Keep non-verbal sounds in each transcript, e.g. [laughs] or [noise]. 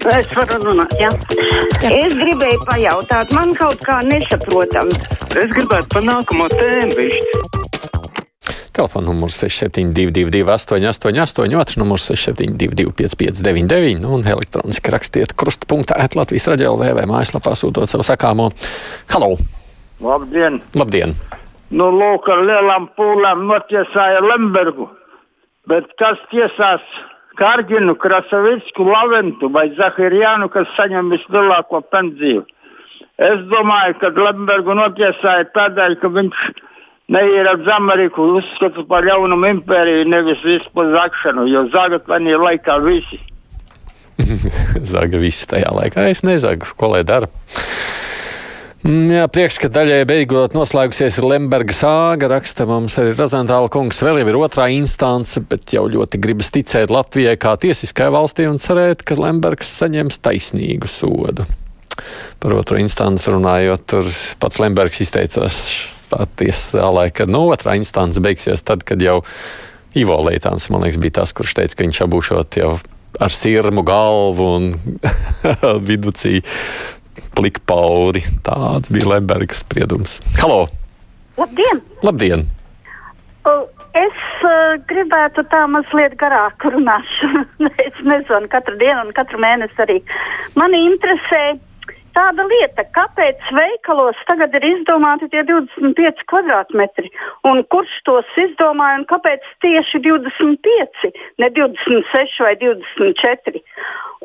Es varu runāt, jā. jā. Es gribēju pajautāt, man kaut kā nesaprotam. Es gribētu pa nākamo tēmu višķi. Telefona numurs 6722, 888, otrs numurs 672, 559, nu, un elektroniski rakstiet krustpunktā, Latvijas raidījā, vai mājaslapā sūtot savu sakāmo. Halo! Labdien! Labdien! Nu, lūk, ar lielām pūlēm notiesāja Lembergu, bet kas tiesās Kārģinu, Krasavicku, Laventu vai Zahirjānu, kas saņem vislielāko pendzīvu? Es domāju, ka Lembergu notiesāja tādēļ, ka viņš neieradz Ameriku, uzskata par jaunumu impēriju, nevis vispār zakšanu, jo zagat tajā laikā visi. [laughs] Zaga visi tajā laikā. Es nezagu, ko lai dara. Mm, jā, prieks, ka daļai beigot noslēgusies Lemberga sāga. Raksta mums arī Razantāla kungs. Vēl jau ir otrā instance, bet jau ļoti gribas ticēt Latvijai kā tiesiskai valstī un cerēt, ka Lembergs saņems taisnīgu sodu. Par otro instanci runājot, tur pats Lembergs izteicās tiesas zālē, ka nu, otrā instance beigsies tad, kad jau Ivo Leitāns, man liekas, bija tas, kurš teica, ka viņš abūšot jau ar sirmu galvu un [laughs] viducī plikpauri. Tāds bija Lembergs spriedums. Halo! Labdien! Labdien! Es uh, gribētu tā mazliet garāk runāt. [laughs] es nezvanu katru dienu un katru mēnesi arī. Mani interesē tāda lieta, kāpēc veikalos tagad ir izdomāti tie 25 kvadrātmetri, un kurš tos izdomāja, un kāpēc tieši 25, ne 26 vai 24.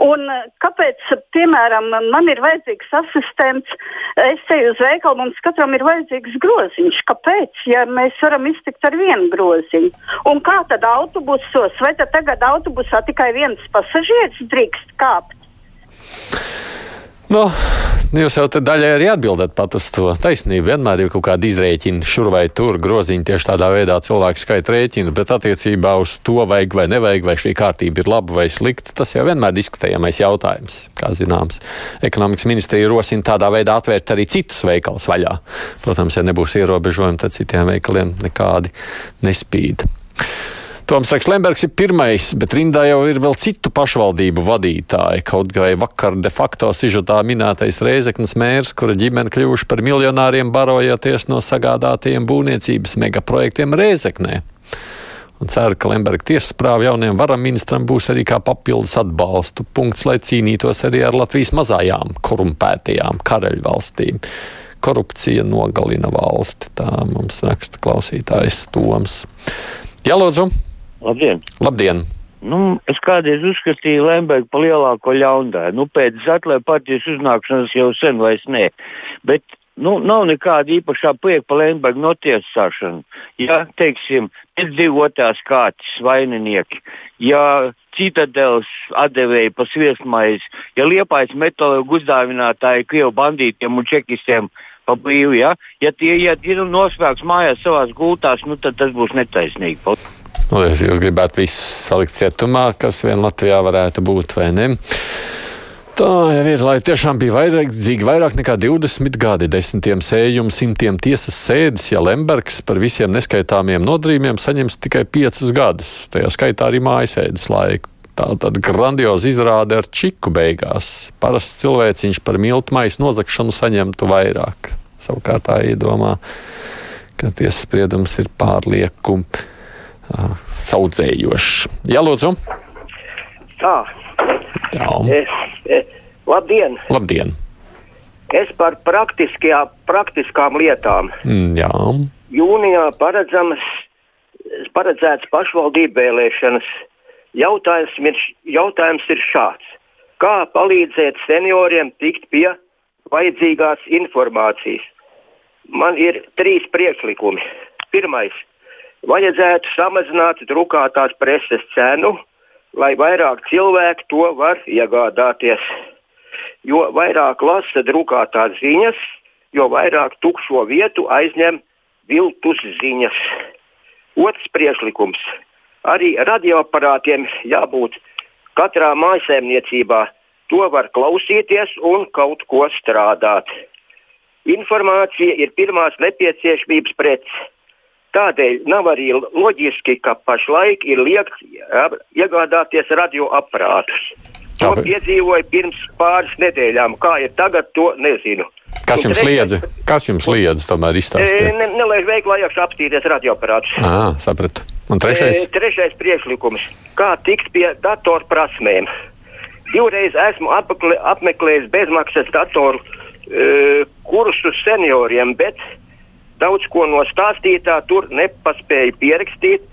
Un kāpēc, piemēram, man ir vajadzīgs asistents, es eju uz veikalu, mums katram ir vajadzīgs groziņš. Kāpēc, ja mēs varam iztikt ar vienu groziņu? Un kā tad autobusos, vai tad tagad autobusā tikai viens pasažieris drīkst kāpt? Nu, jūs jau daļai arī atbildat pat uz to taisnību. Vienmēr ir kaut kāda izrēķina šur vai tur groziņi tieši tādā veidā cilvēku skaita rēķina, bet attiecībā uz to vajag vai nevajag, vai šī kārtība ir laba vai slikta, tas jau vienmēr diskutējamais jautājums. Kā zināms, ekonomikas ministrija rosina tādā veidā atvērt arī citus veikalus vaļā. Protams, ja nebūs ierobežojumi, tad citiem veikaliem nekādi nespīd. Toms Reks Lembergs ir pirmais, bet rindā jau ir vēl citu pašvaldību vadītāji. Kaut vai vakar de facto sižetā minētais Reizeknas mērs, kura ģimene kļuvuši par miljonāriem, barojoties no sagādātajiem būvniecības megaprojektiem Reizeknē. Un ceru, ka Lemberga tiesasprāva jaunajam varam ministram būs arī kā papildus atbalstu punkts, lai cīnītos arī ar Latvijas mazajām korumpētajām karaļvalstīm. Korupcija nogalina valsti. Tā mums raksta klausītājs Toms. Jā, lūdzu! Labdien! Labdien. Nu, es kādreiz uzskatīju Lembergu par lielāko ļaundāju. Nu, pēc Zatlē partijas uznākšanas jau sen vairs nē. Bet nu, nav nekāda īpašā prieka par Lembergu notiesāšanu. Ja, teiksim, izdzīvotās kārtas vaininieki, ja citadels atdevēji pa sviestmaizi, ja liepais metālu uzdāvinātāji Krievu bandītiem un čekistiem pa brīvu, ja, ja tie ja, ir noslēgts mājās savās gultās, nu, tad tas būs netaisnīgi. Nu, es jūs gribētu visus salikt cietumā, kas vien Latvijā varētu būt vai ne. Tā jau ir, lai tiešām bija vajadzīgi vairāk nekā 20 gadi, desmitiem sējumu, simtiem tiesas sēdes, ja Lembergs par visiem neskaitāmiem nodarījumiem saņems tikai 5 gadus, tajā skaitā arī mājasēdes laiku. Tā tad grandioza izrāde ar čiku beigās. Parasts cilvēciņš par miltu maisu nozagšanu saņemtu vairāk. Savukārt tā iedomā, ka tiesas spriedums ir pārlieku saudzējošs. Jā, lūdzu. Tā. Jā. Es, es, labdien! Labdien! Es par praktiskām lietām. Mm, jā. Jūnijā paredzēts pašvaldību vēlēšanas. Jautājums ir, jautājums ir šāds. Kā palīdzēt senioriem tikt pie vajadzīgās informācijas? Man ir trīs priekšlikumi. Pirmais vajadzētu samazināt drukātās preses cenu, lai vairāk cilvēku to var iegādāties. Jo vairāk lasa drukātās ziņas, jo vairāk tukšo vietu aizņem viltus ziņas. Otrs priekšlikums. Arī radioaparātiem jābūt katrā mājsaimniecībā. To var klausīties un kaut ko strādāt. Informācija ir pirmās nepieciešamības preces Tādēļ nav arī loģiski, ka pašlaik ir liekts iegādāties radioaparātus. To piedzīvoju pirms pāris nedēļām. Kā ir tagad, to nezinu. Kas jums liedza? Kas jums liedza tomēr E, izstāstīt? ne, nelaiž veiklā iekšā apstīties radioaparātus. Ā, sapratu. Un trešais? E, trešais priekšlikums. Kā tikt pie datorprasmēm? Divreiz esmu apmeklē, apmeklējis bezmaksas datoru e, kursus senioriem, bet daudz ko no stāstītā tur nepaspēju pierakstīt.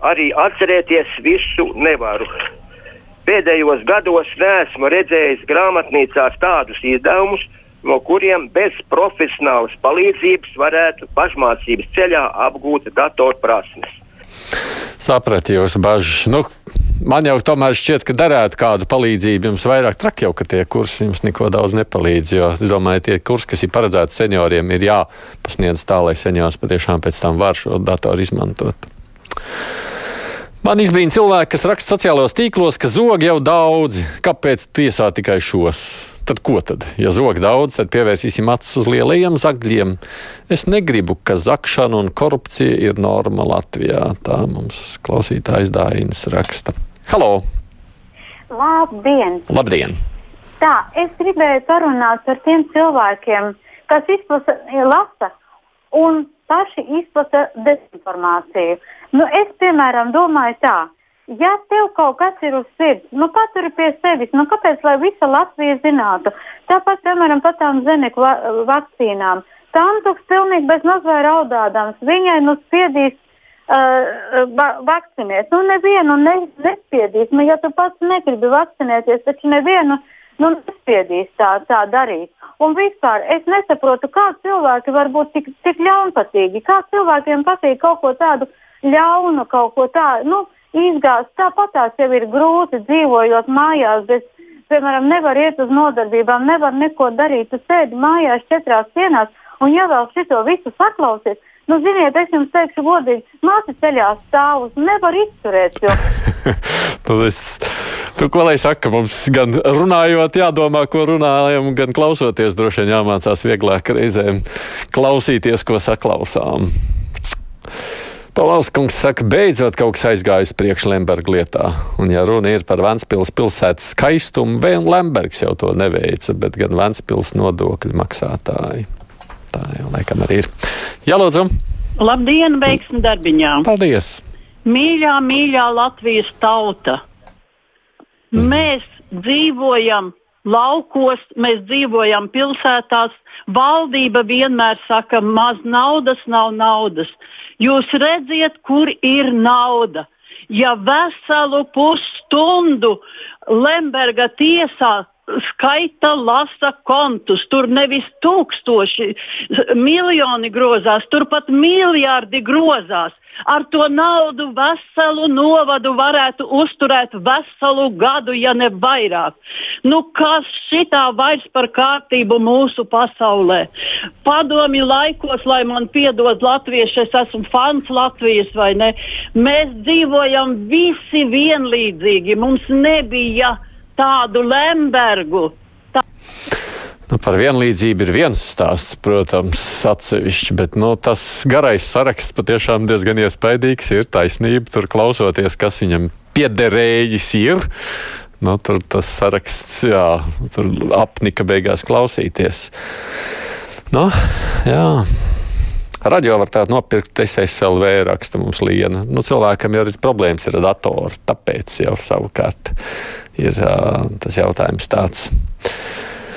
Arī atcerēties visu nevaru. Pēdējos gados neesmu redzējis grāmatnīcās tādus izdevumus, no kuriem bez profesionālas palīdzības varētu pašmācības ceļā apgūt datorprasmes. Sapratu jūsu bažas. Nu, man jau tomēr šķiet, ka darētu kādu palīdzību. Jums vairāk traki jau, ka tie kursi jums neko daudz nepalīdz. Jo es domāju, tie kursi, kas ir paredzēti senioriem, ir jāpasniedz tā, lai seniors patiešām pēc tam var šo datoru izmantot. Man izbrīna cilvēki, kas raksta sociālajos tīklos, ka zogi jau daudzi. Kāpēc tiesā tikai šos? Tad ko tad? Ja zog daudz, tad pievērsīsim acis uz lielajiem zagļiem. Es negribu, ka zakšana un korupcija ir norma Latvijā. Tā mums klausītājs Dainis raksta. Halo! Labdien! Labdien! Tā, es gribēju parunāt par tiem cilvēkiem, kas izplasa, lasa un paši izplata dezinformāciju. Nu, es, piemēram, domāju tā, ja tev kaut kas ir uz sirds, nu paturi pie sevis, nu kāpēc lai visa Latvija zinātu? Tāpat, piemēram, par tām zeneku va vakcīnām. Tantuks pilnīgi bez mazvai raudādams, viņai nu spiedīs uh, va vakcinēt. Nu, nevienu ne, nespiedīs, nu, ja tu pats negribi vakcinēties, taču nevienu nu, nespiedīs tā, tā darīt. Un vispār es nesaprotu, kā cilvēki var būt tik, tik ļaunprātīgi, kā cilvēkiem patīk kaut ko tādu ļaunu, kaut ko tādu nu, izgāzt. Tāpat tās jau ir grūti dzīvojot mājās, bet, piemēram, nevar iet uz nodarbībām, nevar neko darīt. Tu sēdi mājās četrās dienās, un ja vēl šito visu saklausies, nu, ziniet, es jums teikšu godīgi, māte ceļā stāvus nevar izturēt. Jo... [laughs] nu, es... Tu, ko lai saka, mums gan runājot, jādomā, ko runājam, gan klausoties, droši vien jāmācās vieglāk reizēm klausīties, ko saklausām. Palauskungs saka, beidzot kaut kas aizgājis priekš Lemberga lietā. Un, ja runa ir par Ventspils pilsētas skaistumu, vien Lembergs jau to neveica, bet gan Ventspils nodokļu maksātāji. Tā jau laikam arī ir. Jā, lūdzu! Labdien, veiksmi darbiņā! Paldies! Mīļā, mīļā Latvijas tauta! Mm. Mēs dzīvojam laukos, mēs dzīvojam pilsētās. Valdība vienmēr saka, maz naudas nav naudas. Jūs redziet, kur ir nauda. Ja veselu pusstundu Lemberga tiesā skaita, lasa kontus. Tur nevis tūkstoši, miljoni grozās, tur pat miljardi grozās. Ar to naudu veselu novadu varētu uzturēt veselu gadu, ja ne vairāk. Nu, kas šitā vairs par kārtību mūsu pasaulē? Padomi laikos, lai man piedod latvieši, es esmu fans Latvijas vai ne. Mēs dzīvojam visi vienlīdzīgi. Mums nebija tādu Lembergu. Tā... Nu, par vienlīdzību ir viens stāsts, protams, atsevišķi, bet nu, tas garais saraksts patiešām diezgan iespaidīgs. Ir taisnība, tur klausoties, kas viņam piederējis ir. Nu, tur tas saraksts, jā, tur apnika beigās klausīties. Nu, jā. Radio var tādu nopirkt, SSLV raksta mums liena. Nu, cilvēkam jau ir problēmas ar datoru, tāpēc jau savukārt ir uh, tas jautājums tāds.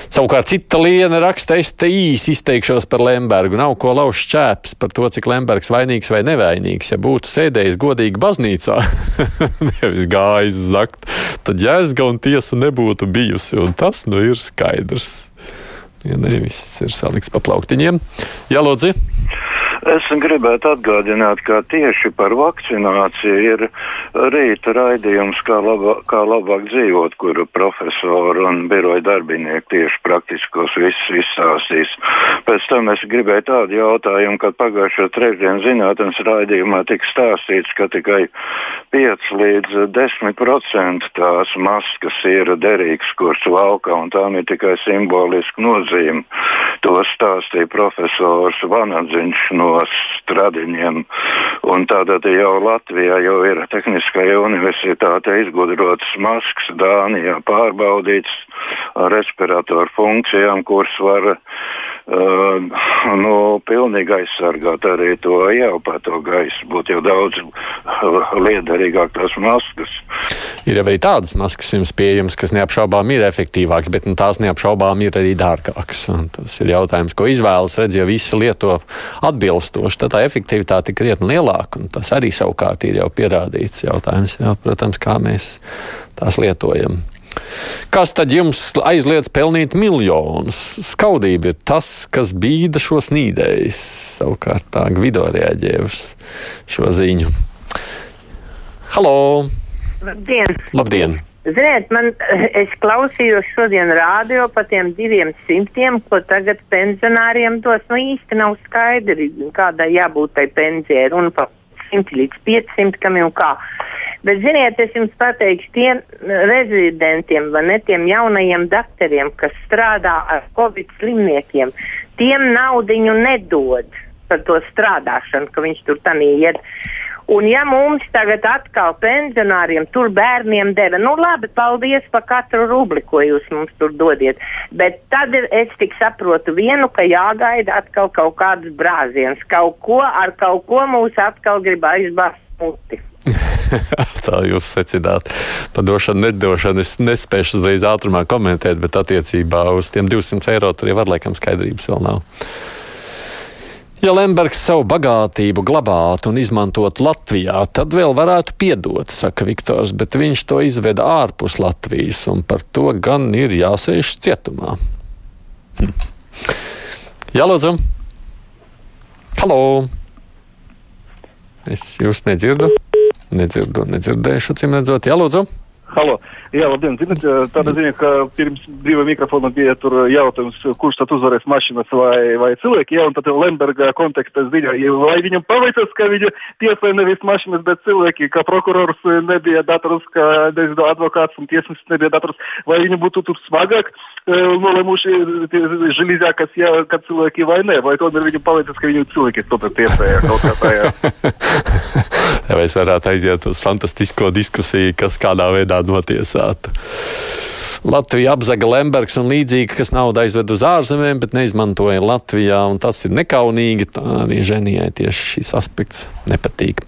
Savukārt cita liena raksta, es te īsi izteikšos par Lembergu. Nav ko lauzt čēpes par to, cik Lembergs vainīgs vai nevainīgs. Ja būtu sēdējis godīgi baznīcā, [laughs] nevis gājis zakt, tad jēzga un tiesa nebūtu bijusi. Un tas nu ir skaidrs. Ja nevis ir salikts pa plauktiņiem. Jā, lūdzu. Es gribētu atgādināt, ka tieši par vakcināciju ir rīta raidījums, kā, labā, kā labāk dzīvot, kuru profesori un biroja darbinieki tieši praktiskos visus izsāstīs. Pēc tam es gribēju tādu jautājumu, kad pagājušo trešdienu zinātnes raidījumā tika stāstīts, ka tikai 5 līdz 10% tās maskas ir derīgas, kuras valkā, un tām ir tikai simboliska nozīme. To stāstīja profesors Vanadziņš no no stradiņiem. Un tātad jau Latvijā jau ir Tehniskajā universitātē izgudrotas maskas, Dānijā pārbaudītas ar respiratoru funkcijām, kuras var Uh, nu, pilnīgi aizsargāt arī to ieelpēto gaisu. Būtu jau daudz uh, liederīgāk tās maskas. Ir arī tādas maskas jums pieejamas, kas neapšaubām ir efektīvākas, bet nu, tās neapšaubām ir arī dārgākas. Un tas ir jautājums, ko izvēlas. Redz, ja visi lieto atbilstoši, tad tā efektivitāte ir krietni lielāka. Tas arī savukārt ir jau pierādīts jautājums, jā, protams, kā mēs tās lietojam. Kas tad jums aizliedz pelnīt miljonus? Skaudība ir tas, kas bīda šos nīdējus. Savukārt tā Gvido reaģē uz šo ziņu. Halo! Labdien! Labdien. Ziniet, man, es klausījos šodien rādio par tiem diviem simtiem, ko tagad pensionāriem dos. Nu īsti nav skaidri, kādai jābūt tai pensijai. Runa par 100 līdz 500 un kā. Bet, ziniet, es jums pateikšu, tiem rezidentiem, vai ne tiem jaunajiem doktoriem, kas strādā ar covid slimniekiem, tiem naudiņu nedod par to strādāšanu, ka viņš tur tādā iet. Un ja mums tagad atkal pensionāriem, tur bērniem deva, nu labi, paldies par katru rubli, ko jūs mums tur dodiet. Bet tad es tik saprotu vienu, ka jāgaida atkal kaut kādas brāzienas. Kaut ko ar kaut ko mūs atkal grib aizbāzt muti. [laughs] Tā jūs secināt. Par došanu, nedošanu es nespēju uzreiz ātrumā komentēt, bet attiecībā uz tiem 200 eiro tur jau var laikam skaidrības vēl nav. Ja Lembergs savu bagātību glabātu un izmantotu Latvijā, tad vēl varētu piedot, saka Viktors, bet viņš to izveda ārpus Latvijas, un par to gan ir jāsēž cietumā. Hm. Jā, lūdzu! Halo! Es jūs nedzirdu. Nedzirdu, nedzirdēšu, cim redzot. Jā, lūdzu. Halo. Jā, labdien. Zinat, tāda ziņa, ka pirms brīvā mikrofona bija jautājums, kurš tad uzvarēs mašīnas vai, vai cilvēki. Jā, un tad Lemberga kontekstā ziņā, vai viņam paveicas, ka viņa tiesāja nevis mašīnas, bet cilvēki, ka prokurors nebija dators, ka nezinu, advokāts un tiesnesis nebija dators, vai viņi būtu tur smagāk nolēmuši žilīzākas, ja, kad cilvēki vai nē, vai tomēr viņam paveicas, ka viņu cilvēki tomēr tiesāja kaut kā tajā. ja [laughs] mēs varētu aiziet uz fantastisko diskusiju, kas kādā veidā notiesāta. Latvija apzaga Lembergs un līdzīgi, kas naudu aizved uz ārzemēm, bet neizmantoja Latvijā, tas ir nekaunīgi. Arī ženijai tieši šis aspekts nepatīk.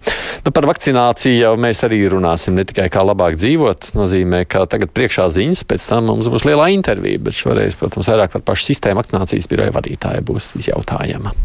Nu, par vakcināciju jau mēs arī runāsim ne tikai kā labāk dzīvot, tas nozīmē, ka tagad priekšā ziņas, pēc tam mums būs lielā intervija, bet šoreiz, protams, vairāk par pašu sistēmu vakcinācijas biroja vadītāju būs izjautājama.